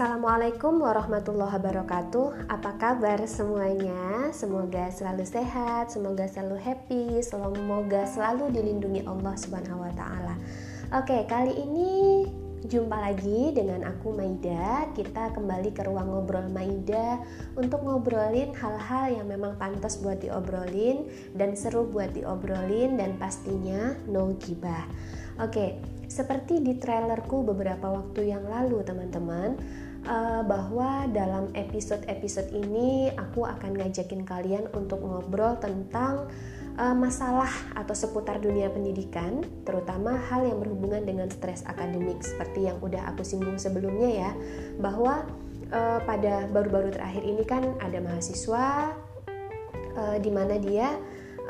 Assalamualaikum warahmatullahi wabarakatuh. Apa kabar semuanya? Semoga selalu sehat, semoga selalu happy, semoga selalu dilindungi Allah Subhanahu. Oke, kali ini jumpa lagi dengan aku Maida. Kita kembali ke ruang ngobrol Maida untuk ngobrolin hal-hal yang memang pantas buat diobrolin dan seru buat diobrolin dan pastinya no gibah. Oke, seperti di trailerku beberapa waktu yang lalu, teman-teman, uh, bahwa dalam episode-episode ini aku akan ngajakin kalian untuk ngobrol tentang uh, masalah atau seputar dunia pendidikan, terutama hal yang berhubungan dengan stres akademik seperti yang udah aku singgung sebelumnya ya, bahwa uh, pada baru-baru terakhir ini kan ada mahasiswa uh, di mana dia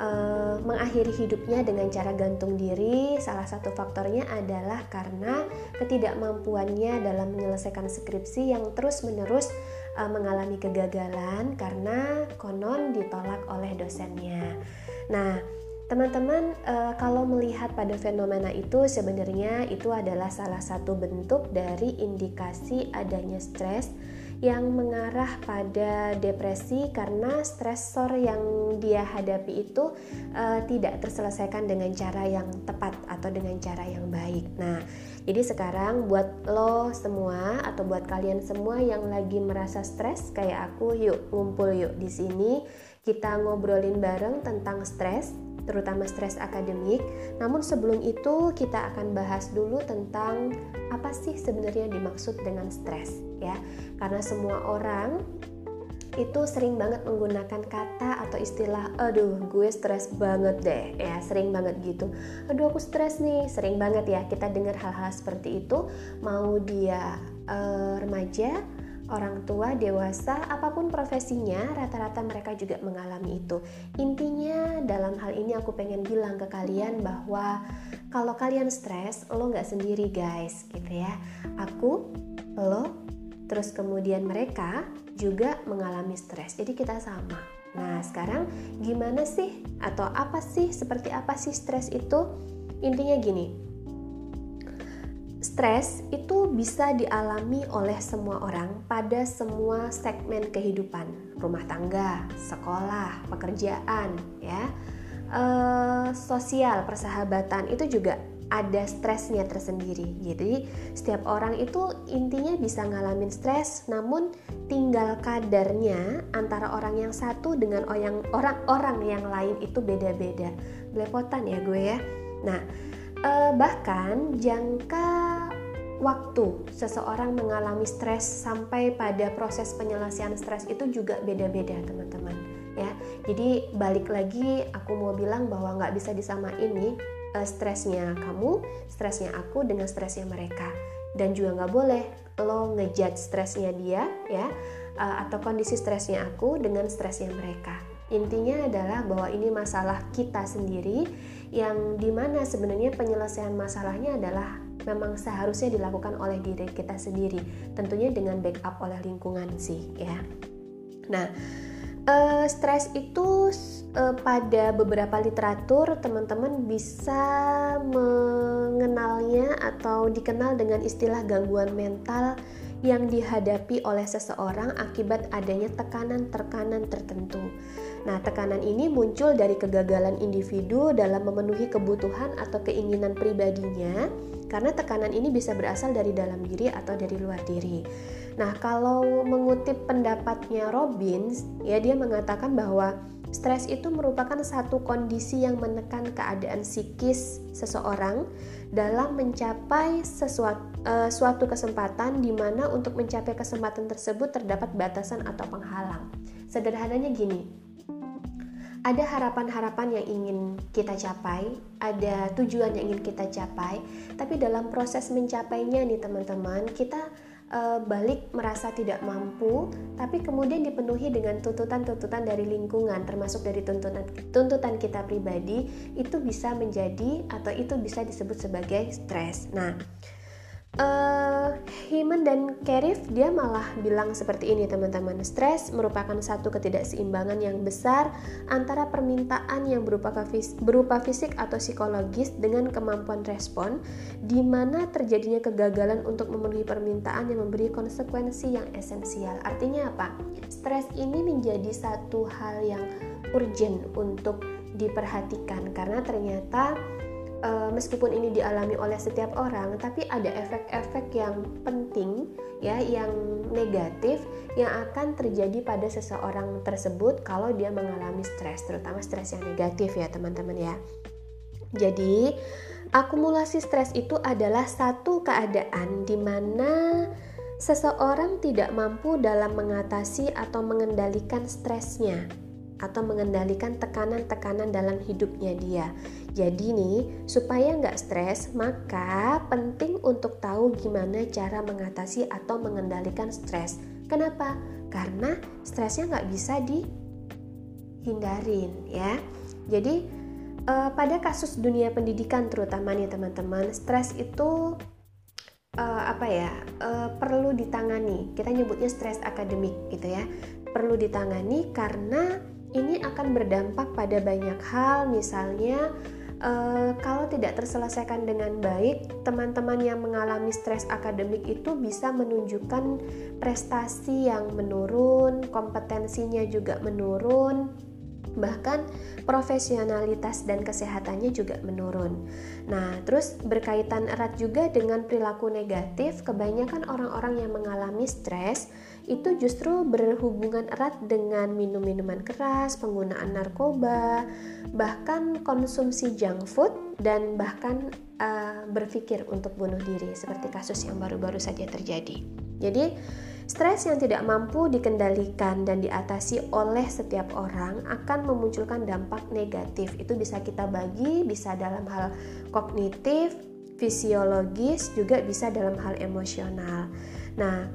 uh, mengakhiri hidupnya dengan cara gantung diri, salah satu faktornya adalah karena ketidakmampuannya dalam menyelesaikan skripsi yang terus-menerus uh, mengalami kegagalan karena konon ditolak oleh dosennya. Nah, teman-teman uh, kalau melihat pada fenomena itu sebenarnya itu adalah salah satu bentuk dari indikasi adanya stres yang mengarah pada depresi karena stresor yang dia hadapi itu uh, tidak terselesaikan dengan cara yang tepat atau dengan cara yang baik. Nah, jadi sekarang buat lo semua atau buat kalian semua yang lagi merasa stres kayak aku, yuk ngumpul yuk di sini kita ngobrolin bareng tentang stres terutama stres akademik. Namun sebelum itu kita akan bahas dulu tentang apa sih sebenarnya dimaksud dengan stres ya. Karena semua orang itu sering banget menggunakan kata atau istilah aduh gue stres banget deh ya sering banget gitu aduh aku stres nih sering banget ya kita dengar hal-hal seperti itu mau dia uh, remaja orang tua, dewasa, apa pun profesinya, rata-rata mereka juga mengalami itu. Intinya dalam hal ini aku pengen bilang ke kalian bahwa kalau kalian stres, lo nggak sendiri guys, gitu ya. Aku, lo, terus kemudian mereka juga mengalami stres. Jadi kita sama. Nah, sekarang gimana sih atau apa sih seperti apa sih stres itu? Intinya gini, Stres itu bisa dialami oleh semua orang pada semua segmen kehidupan, rumah tangga, sekolah, pekerjaan, ya, e, sosial, persahabatan itu juga ada stresnya tersendiri. Jadi setiap orang itu intinya bisa ngalamin stres, namun tinggal kadarnya antara orang yang satu dengan orang-orang yang lain itu beda-beda. Belepotan ya gue ya. Nah Uh, bahkan jangka waktu seseorang mengalami stres sampai pada proses penyelesaian stres itu juga beda-beda teman-teman ya. Jadi balik lagi aku mau bilang bahwa nggak bisa disamain nih uh, stresnya kamu stresnya aku dengan stresnya mereka. Dan juga nggak boleh lo ngejudge stresnya dia ya uh, atau kondisi stresnya aku dengan stresnya mereka. Intinya adalah bahwa ini masalah kita sendiri yang di mana sebenarnya penyelesaian masalahnya adalah memang seharusnya dilakukan oleh diri kita sendiri tentunya dengan backup oleh lingkungan sih ya. Nah uh, stres itu uh, pada beberapa literatur teman-teman bisa mengenalnya atau dikenal dengan istilah gangguan mental yang dihadapi oleh seseorang akibat adanya tekanan-tekanan tertentu. Nah, tekanan ini muncul dari kegagalan individu dalam memenuhi kebutuhan atau keinginan pribadinya, karena tekanan ini bisa berasal dari dalam diri atau dari luar diri. Nah, kalau mengutip pendapatnya Robbins, ya dia mengatakan bahwa stres itu merupakan satu kondisi yang menekan keadaan psikis seseorang dalam mencapai sesuatu uh, suatu kesempatan di mana untuk mencapai kesempatan tersebut terdapat batasan atau penghalang. Sederhananya gini, ada harapan-harapan yang ingin kita capai, ada tujuan yang ingin kita capai, tapi dalam proses mencapainya nih teman-teman, kita uh, balik merasa tidak mampu, tapi kemudian dipenuhi dengan tuntutan-tuntutan dari lingkungan, termasuk dari tuntutan tuntutan kita pribadi, itu bisa menjadi atau itu bisa disebut sebagai stres. Nah, uh, Hyman dan Kerif dia malah bilang seperti ini teman-teman stres merupakan satu ketidakseimbangan yang besar antara permintaan yang berupa, berupa fisik atau psikologis dengan kemampuan respon di mana terjadinya kegagalan untuk memenuhi permintaan yang memberi konsekuensi yang esensial artinya apa? stres ini menjadi satu hal yang urgent untuk diperhatikan karena ternyata uh, meskipun ini dialami oleh setiap orang, tapi ada efek-efek yang penting ya, yang negatif yang akan terjadi pada seseorang tersebut kalau dia mengalami stres, terutama stres yang negatif ya teman-teman ya. Jadi akumulasi stres itu adalah satu keadaan di mana seseorang tidak mampu dalam mengatasi atau mengendalikan stresnya atau mengendalikan tekanan-tekanan dalam hidupnya dia. Jadi nih, supaya nggak stres, maka penting untuk tahu gimana cara mengatasi atau mengendalikan stres. Kenapa? Karena stresnya nggak bisa dihindarin ya. Jadi uh, pada kasus dunia pendidikan terutama nih teman-teman, stres itu uh, apa ya uh, perlu ditangani. Kita nyebutnya stres akademik gitu ya. Perlu ditangani karena ini akan berdampak pada banyak hal, misalnya uh, kalau tidak terselesaikan dengan baik, teman-teman yang mengalami stres akademik itu bisa menunjukkan prestasi yang menurun, kompetensinya juga menurun, bahkan profesionalitas dan kesehatannya juga menurun. Nah, terus berkaitan erat juga dengan perilaku negatif, kebanyakan orang-orang yang mengalami stres itu justru berhubungan erat dengan minum-minuman keras, penggunaan narkoba, bahkan konsumsi junk food dan bahkan uh, berpikir untuk bunuh diri seperti kasus yang baru-baru saja terjadi. Jadi, stres yang tidak mampu dikendalikan dan diatasi oleh setiap orang akan memunculkan dampak negatif. Itu bisa kita bagi, bisa dalam hal kognitif, fisiologis, juga bisa dalam hal emosional. Nah,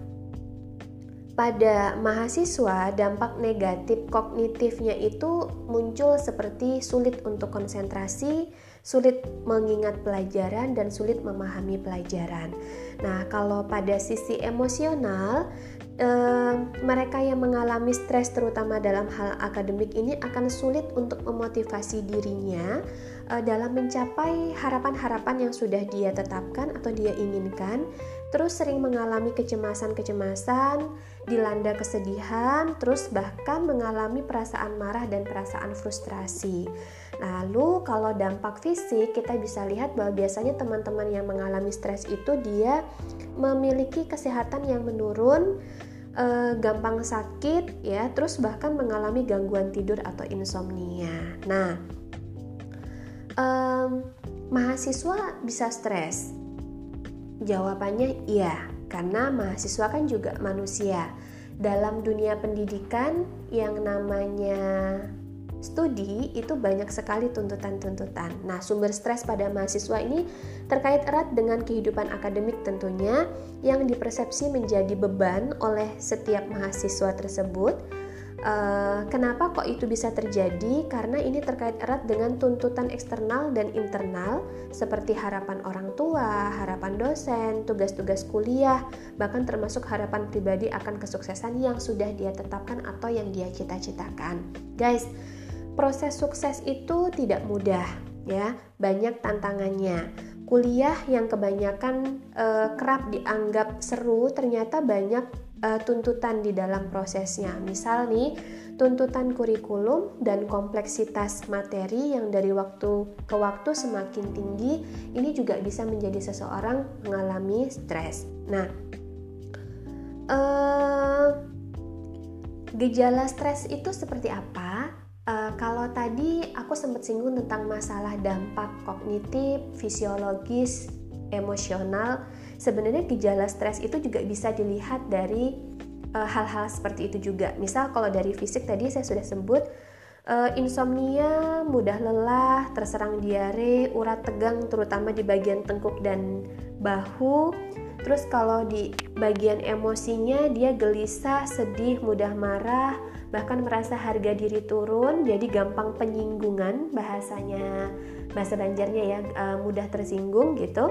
pada mahasiswa dampak negatif kognitifnya itu muncul seperti sulit untuk konsentrasi, sulit mengingat pelajaran dan sulit memahami pelajaran. Nah, kalau pada sisi emosional eh, mereka yang mengalami stres terutama dalam hal akademik ini akan sulit untuk memotivasi dirinya eh, dalam mencapai harapan-harapan yang sudah dia tetapkan atau dia inginkan terus sering mengalami kecemasan-kecemasan, dilanda kesedihan, terus bahkan mengalami perasaan marah dan perasaan frustrasi. Lalu kalau dampak fisik kita bisa lihat bahwa biasanya teman-teman yang mengalami stres itu dia memiliki kesehatan yang menurun, eh, gampang sakit ya, terus bahkan mengalami gangguan tidur atau insomnia. Nah, um, mahasiswa bisa stres Jawabannya iya, karena mahasiswa kan juga manusia. Dalam dunia pendidikan yang namanya studi itu banyak sekali tuntutan-tuntutan. Nah, sumber stres pada mahasiswa ini terkait erat dengan kehidupan akademik tentunya yang dipersepsi menjadi beban oleh setiap mahasiswa tersebut Uh, kenapa kok itu bisa terjadi? Karena ini terkait erat dengan tuntutan eksternal dan internal seperti harapan orang tua, harapan dosen, tugas-tugas kuliah, bahkan termasuk harapan pribadi akan kesuksesan yang sudah dia tetapkan atau yang dia cita-citakan. Guys, proses sukses itu tidak mudah ya, banyak tantangannya kuliah yang kebanyakan uh, kerap dianggap seru ternyata banyak uh, tuntutan di dalam prosesnya. Misal nih, tuntutan kurikulum dan kompleksitas materi yang dari waktu ke waktu semakin tinggi, ini juga bisa menjadi seseorang mengalami stres. Nah, uh, gejala stres itu seperti apa? Uh, kalau tadi aku sempat singgung tentang masalah dampak kognitif, fisiologis, emosional, sebenarnya gejala stres itu juga bisa dilihat dari eh, hal-hal uh, seperti itu juga. Misal kalau dari fisik tadi saya sudah sebut uh, insomnia, mudah lelah, terserang diare, urat tegang terutama di bagian tengkuk dan bahu. Terus kalau di bagian emosinya dia gelisah, sedih, mudah marah, bahkan merasa harga diri turun jadi gampang penyinggungan bahasanya bahasa Banjarnya ya uh, mudah tersinggung gitu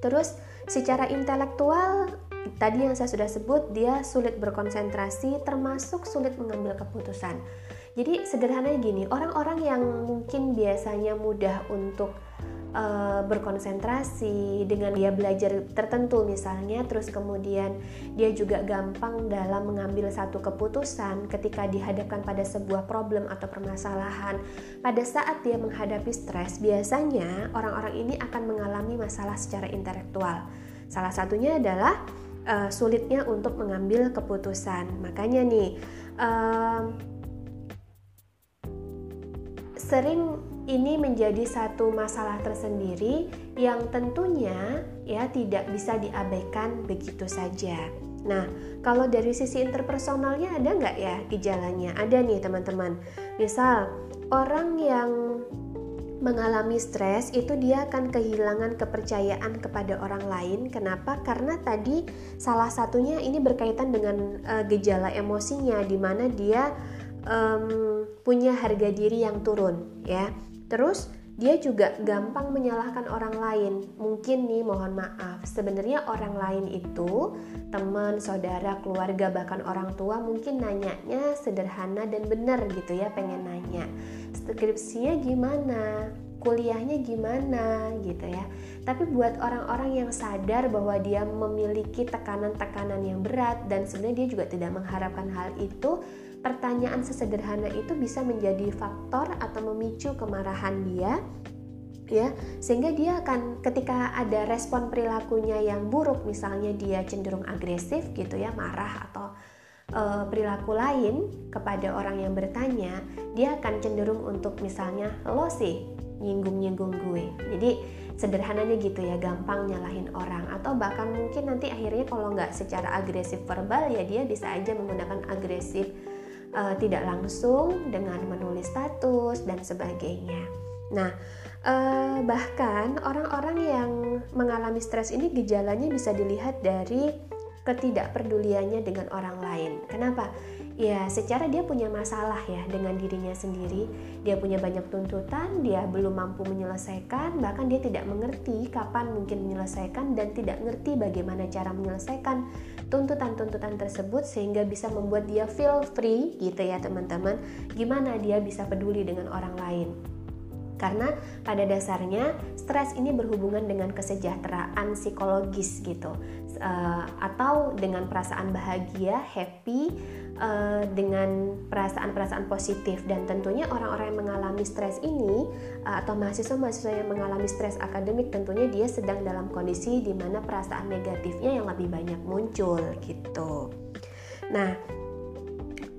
Terus secara intelektual tadi yang saya sudah sebut dia sulit berkonsentrasi termasuk sulit mengambil keputusan. Jadi sederhananya gini, orang-orang yang mungkin biasanya mudah untuk uh, berkonsentrasi dengan dia belajar tertentu misalnya terus kemudian dia juga gampang dalam mengambil satu keputusan ketika dihadapkan pada sebuah problem atau permasalahan. Pada saat dia menghadapi stres biasanya orang-orang ini akan mengalami masalah secara intelektual. Salah satunya adalah uh, sulitnya untuk mengambil keputusan. Makanya nih uh, sering ini menjadi satu masalah tersendiri yang tentunya ya tidak bisa diabaikan begitu saja. Nah, kalau dari sisi interpersonalnya ada nggak ya gejalanya? Ada nih teman-teman. Misal orang yang mengalami stres itu dia akan kehilangan kepercayaan kepada orang lain. Kenapa? Karena tadi salah satunya ini berkaitan dengan uh, gejala emosinya di mana dia um, punya harga diri yang turun ya Terus dia juga gampang menyalahkan orang lain. Mungkin nih mohon maaf, sebenarnya orang lain itu teman, saudara, keluarga, bahkan orang tua mungkin nanyanya sederhana dan benar gitu ya, pengen nanya. Skripsinya gimana? Kuliahnya gimana gitu ya. Tapi buat orang-orang yang sadar bahwa dia memiliki tekanan-tekanan yang berat dan sebenarnya dia juga tidak mengharapkan hal itu, pertanyaan sesederhana itu bisa menjadi faktor atau memicu kemarahan dia ya. Sehingga dia akan ketika ada respon perilakunya yang buruk misalnya dia cenderung agresif gitu ya marah atau e, perilaku lain kepada orang yang bertanya dia akan cenderung untuk misalnya lo sih nyinggung-nyinggung gue. Jadi sederhananya gitu ya gampang nyalahin orang. Atau bahkan mungkin nanti akhirnya kalau nggak secara agresif verbal ya dia bisa aja menggunakan agresif uh, tidak langsung dengan menulis status dan sebagainya. Nah, uh, bahkan orang-orang yang mengalami stres ini gejalanya bisa dilihat dari ketidakpeduliannya dengan orang lain. Kenapa? Ya, secara dia punya masalah ya dengan dirinya sendiri. Dia punya banyak tuntutan, dia belum mampu menyelesaikan, bahkan dia tidak mengerti kapan mungkin menyelesaikan dan tidak mengerti bagaimana cara menyelesaikan tuntutan-tuntutan tersebut sehingga bisa membuat dia feel free gitu ya, teman-teman. Gimana dia bisa peduli dengan orang lain? karena pada dasarnya stres ini berhubungan dengan kesejahteraan psikologis gitu uh, atau dengan perasaan bahagia happy uh, dengan perasaan-perasaan positif dan tentunya orang-orang yang mengalami stres ini uh, atau mahasiswa-mahasiswa yang mengalami stres akademik tentunya dia sedang dalam kondisi di mana perasaan negatifnya yang lebih banyak muncul gitu. Nah,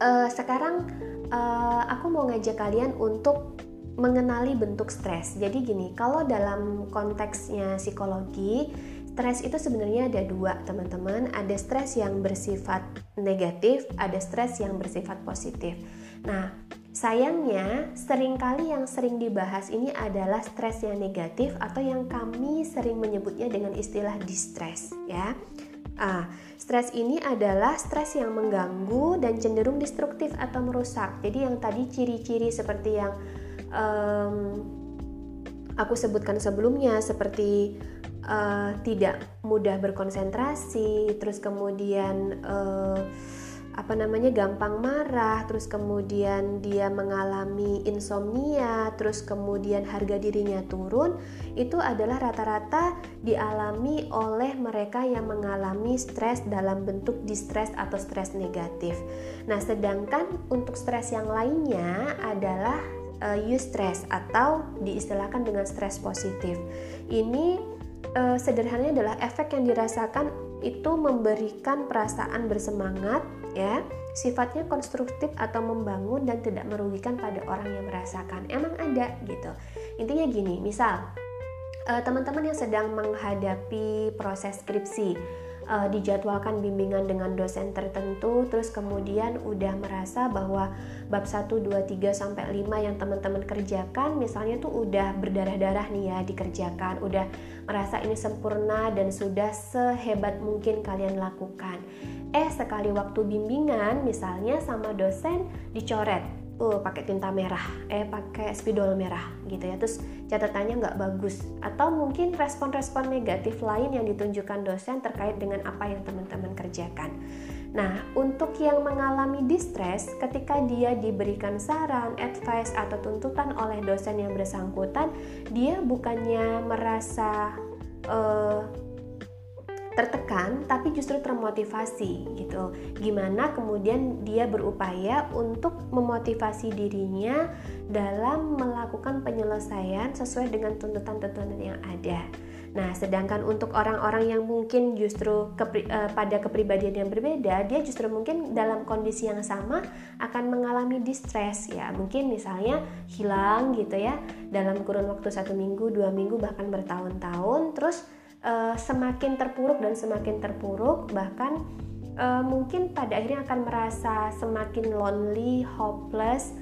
uh, sekarang uh, aku mau ngajak kalian untuk mengenali bentuk stres. Jadi gini, kalau dalam konteksnya psikologi, stres itu sebenarnya ada dua, teman-teman. Ada stres yang bersifat negatif, ada stres yang bersifat positif. Nah, sayangnya sering kali yang sering dibahas ini adalah stres yang negatif atau yang kami sering menyebutnya dengan istilah distress, ya. Ah, stres ini adalah stres yang mengganggu dan cenderung destruktif atau merusak. Jadi yang tadi ciri-ciri seperti yang um, aku sebutkan sebelumnya seperti uh, tidak mudah berkonsentrasi, terus kemudian uh, apa namanya gampang marah, terus kemudian dia mengalami insomnia, terus kemudian harga dirinya turun, itu adalah rata-rata dialami oleh mereka yang mengalami stres dalam bentuk distress atau stres negatif. Nah, sedangkan untuk stres yang lainnya adalah uh, eustress atau diistilahkan dengan stres positif. Ini uh, sederhananya adalah efek yang dirasakan itu memberikan perasaan bersemangat ya. Sifatnya konstruktif atau membangun dan tidak merugikan pada orang yang merasakan. Emang ada gitu. Intinya gini misal uh, teman-teman yang sedang menghadapi proses skripsi uh, dijadwalkan bimbingan dengan dosen tertentu terus kemudian udah merasa bahwa bab 1 2 3 sampai 5 yang teman-teman kerjakan misalnya tuh udah berdarah-darah nih ya dikerjakan udah merasa ini sempurna dan sudah sehebat mungkin kalian lakukan. Eh sekali waktu bimbingan misalnya sama dosen dicoret tuh pakai tinta merah. Eh pakai spidol merah gitu ya. Terus catatannya nggak bagus. Atau mungkin respon-respon negatif lain yang ditunjukkan dosen terkait dengan apa yang teman-teman kerjakan. Nah, untuk yang mengalami distress, ketika dia diberikan saran, advice, atau tuntutan oleh dosen yang bersangkutan, dia bukannya merasa uh, tertekan tapi justru termotivasi gitu. Gimana kemudian dia berupaya untuk memotivasi dirinya dalam melakukan penyelesaian sesuai dengan tuntutan-tuntutan yang ada. Nah, sedangkan untuk orang-orang yang mungkin justru kepri, uh, pada kepribadian yang berbeda, dia justru mungkin dalam kondisi yang sama akan mengalami distress ya. Mungkin misalnya hilang gitu ya dalam kurun waktu satu minggu, dua minggu bahkan bertahun-tahun, terus uh, semakin terpuruk dan semakin terpuruk bahkan uh, mungkin pada akhirnya akan merasa semakin lonely, hopeless,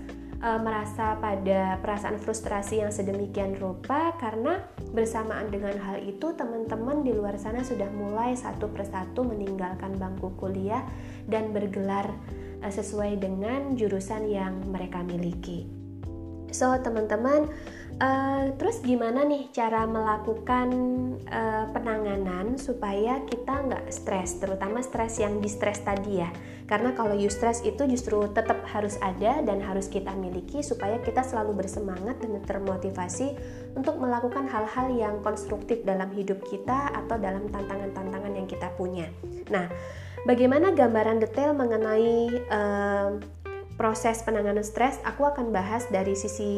uh, merasa pada perasaan frustrasi yang sedemikian rupa karena bersamaan dengan hal itu teman-teman di luar sana sudah mulai satu persatu meninggalkan bangku kuliah dan bergelar sesuai dengan jurusan yang mereka miliki. So teman-teman Uh, terus gimana nih cara melakukan uh, penanganan supaya kita nggak stres, terutama stres yang di stres tadi ya. Karena kalau eustress itu justru tetap harus ada dan harus kita miliki supaya kita selalu bersemangat dan termotivasi untuk melakukan hal-hal yang konstruktif dalam hidup kita atau dalam tantangan-tantangan yang kita punya. Nah, bagaimana gambaran detail mengenai uh, proses penanganan stres? Aku akan bahas dari sisi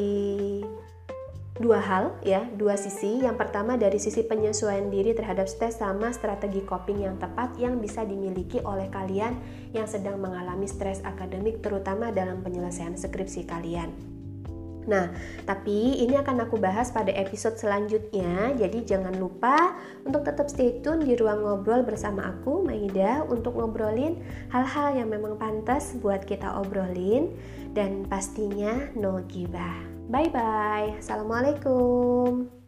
dua hal ya, dua sisi. Yang pertama dari sisi penyesuaian diri terhadap stres sama strategi coping yang tepat yang bisa dimiliki oleh kalian yang sedang mengalami stres akademik terutama dalam penyelesaian skripsi kalian. Nah, tapi ini akan aku bahas pada episode selanjutnya. Jadi jangan lupa untuk tetap stay tune di ruang ngobrol bersama aku, Maida, untuk ngobrolin hal-hal yang memang pantas buat kita obrolin dan pastinya no gibah. Bye bye. Assalamualaikum.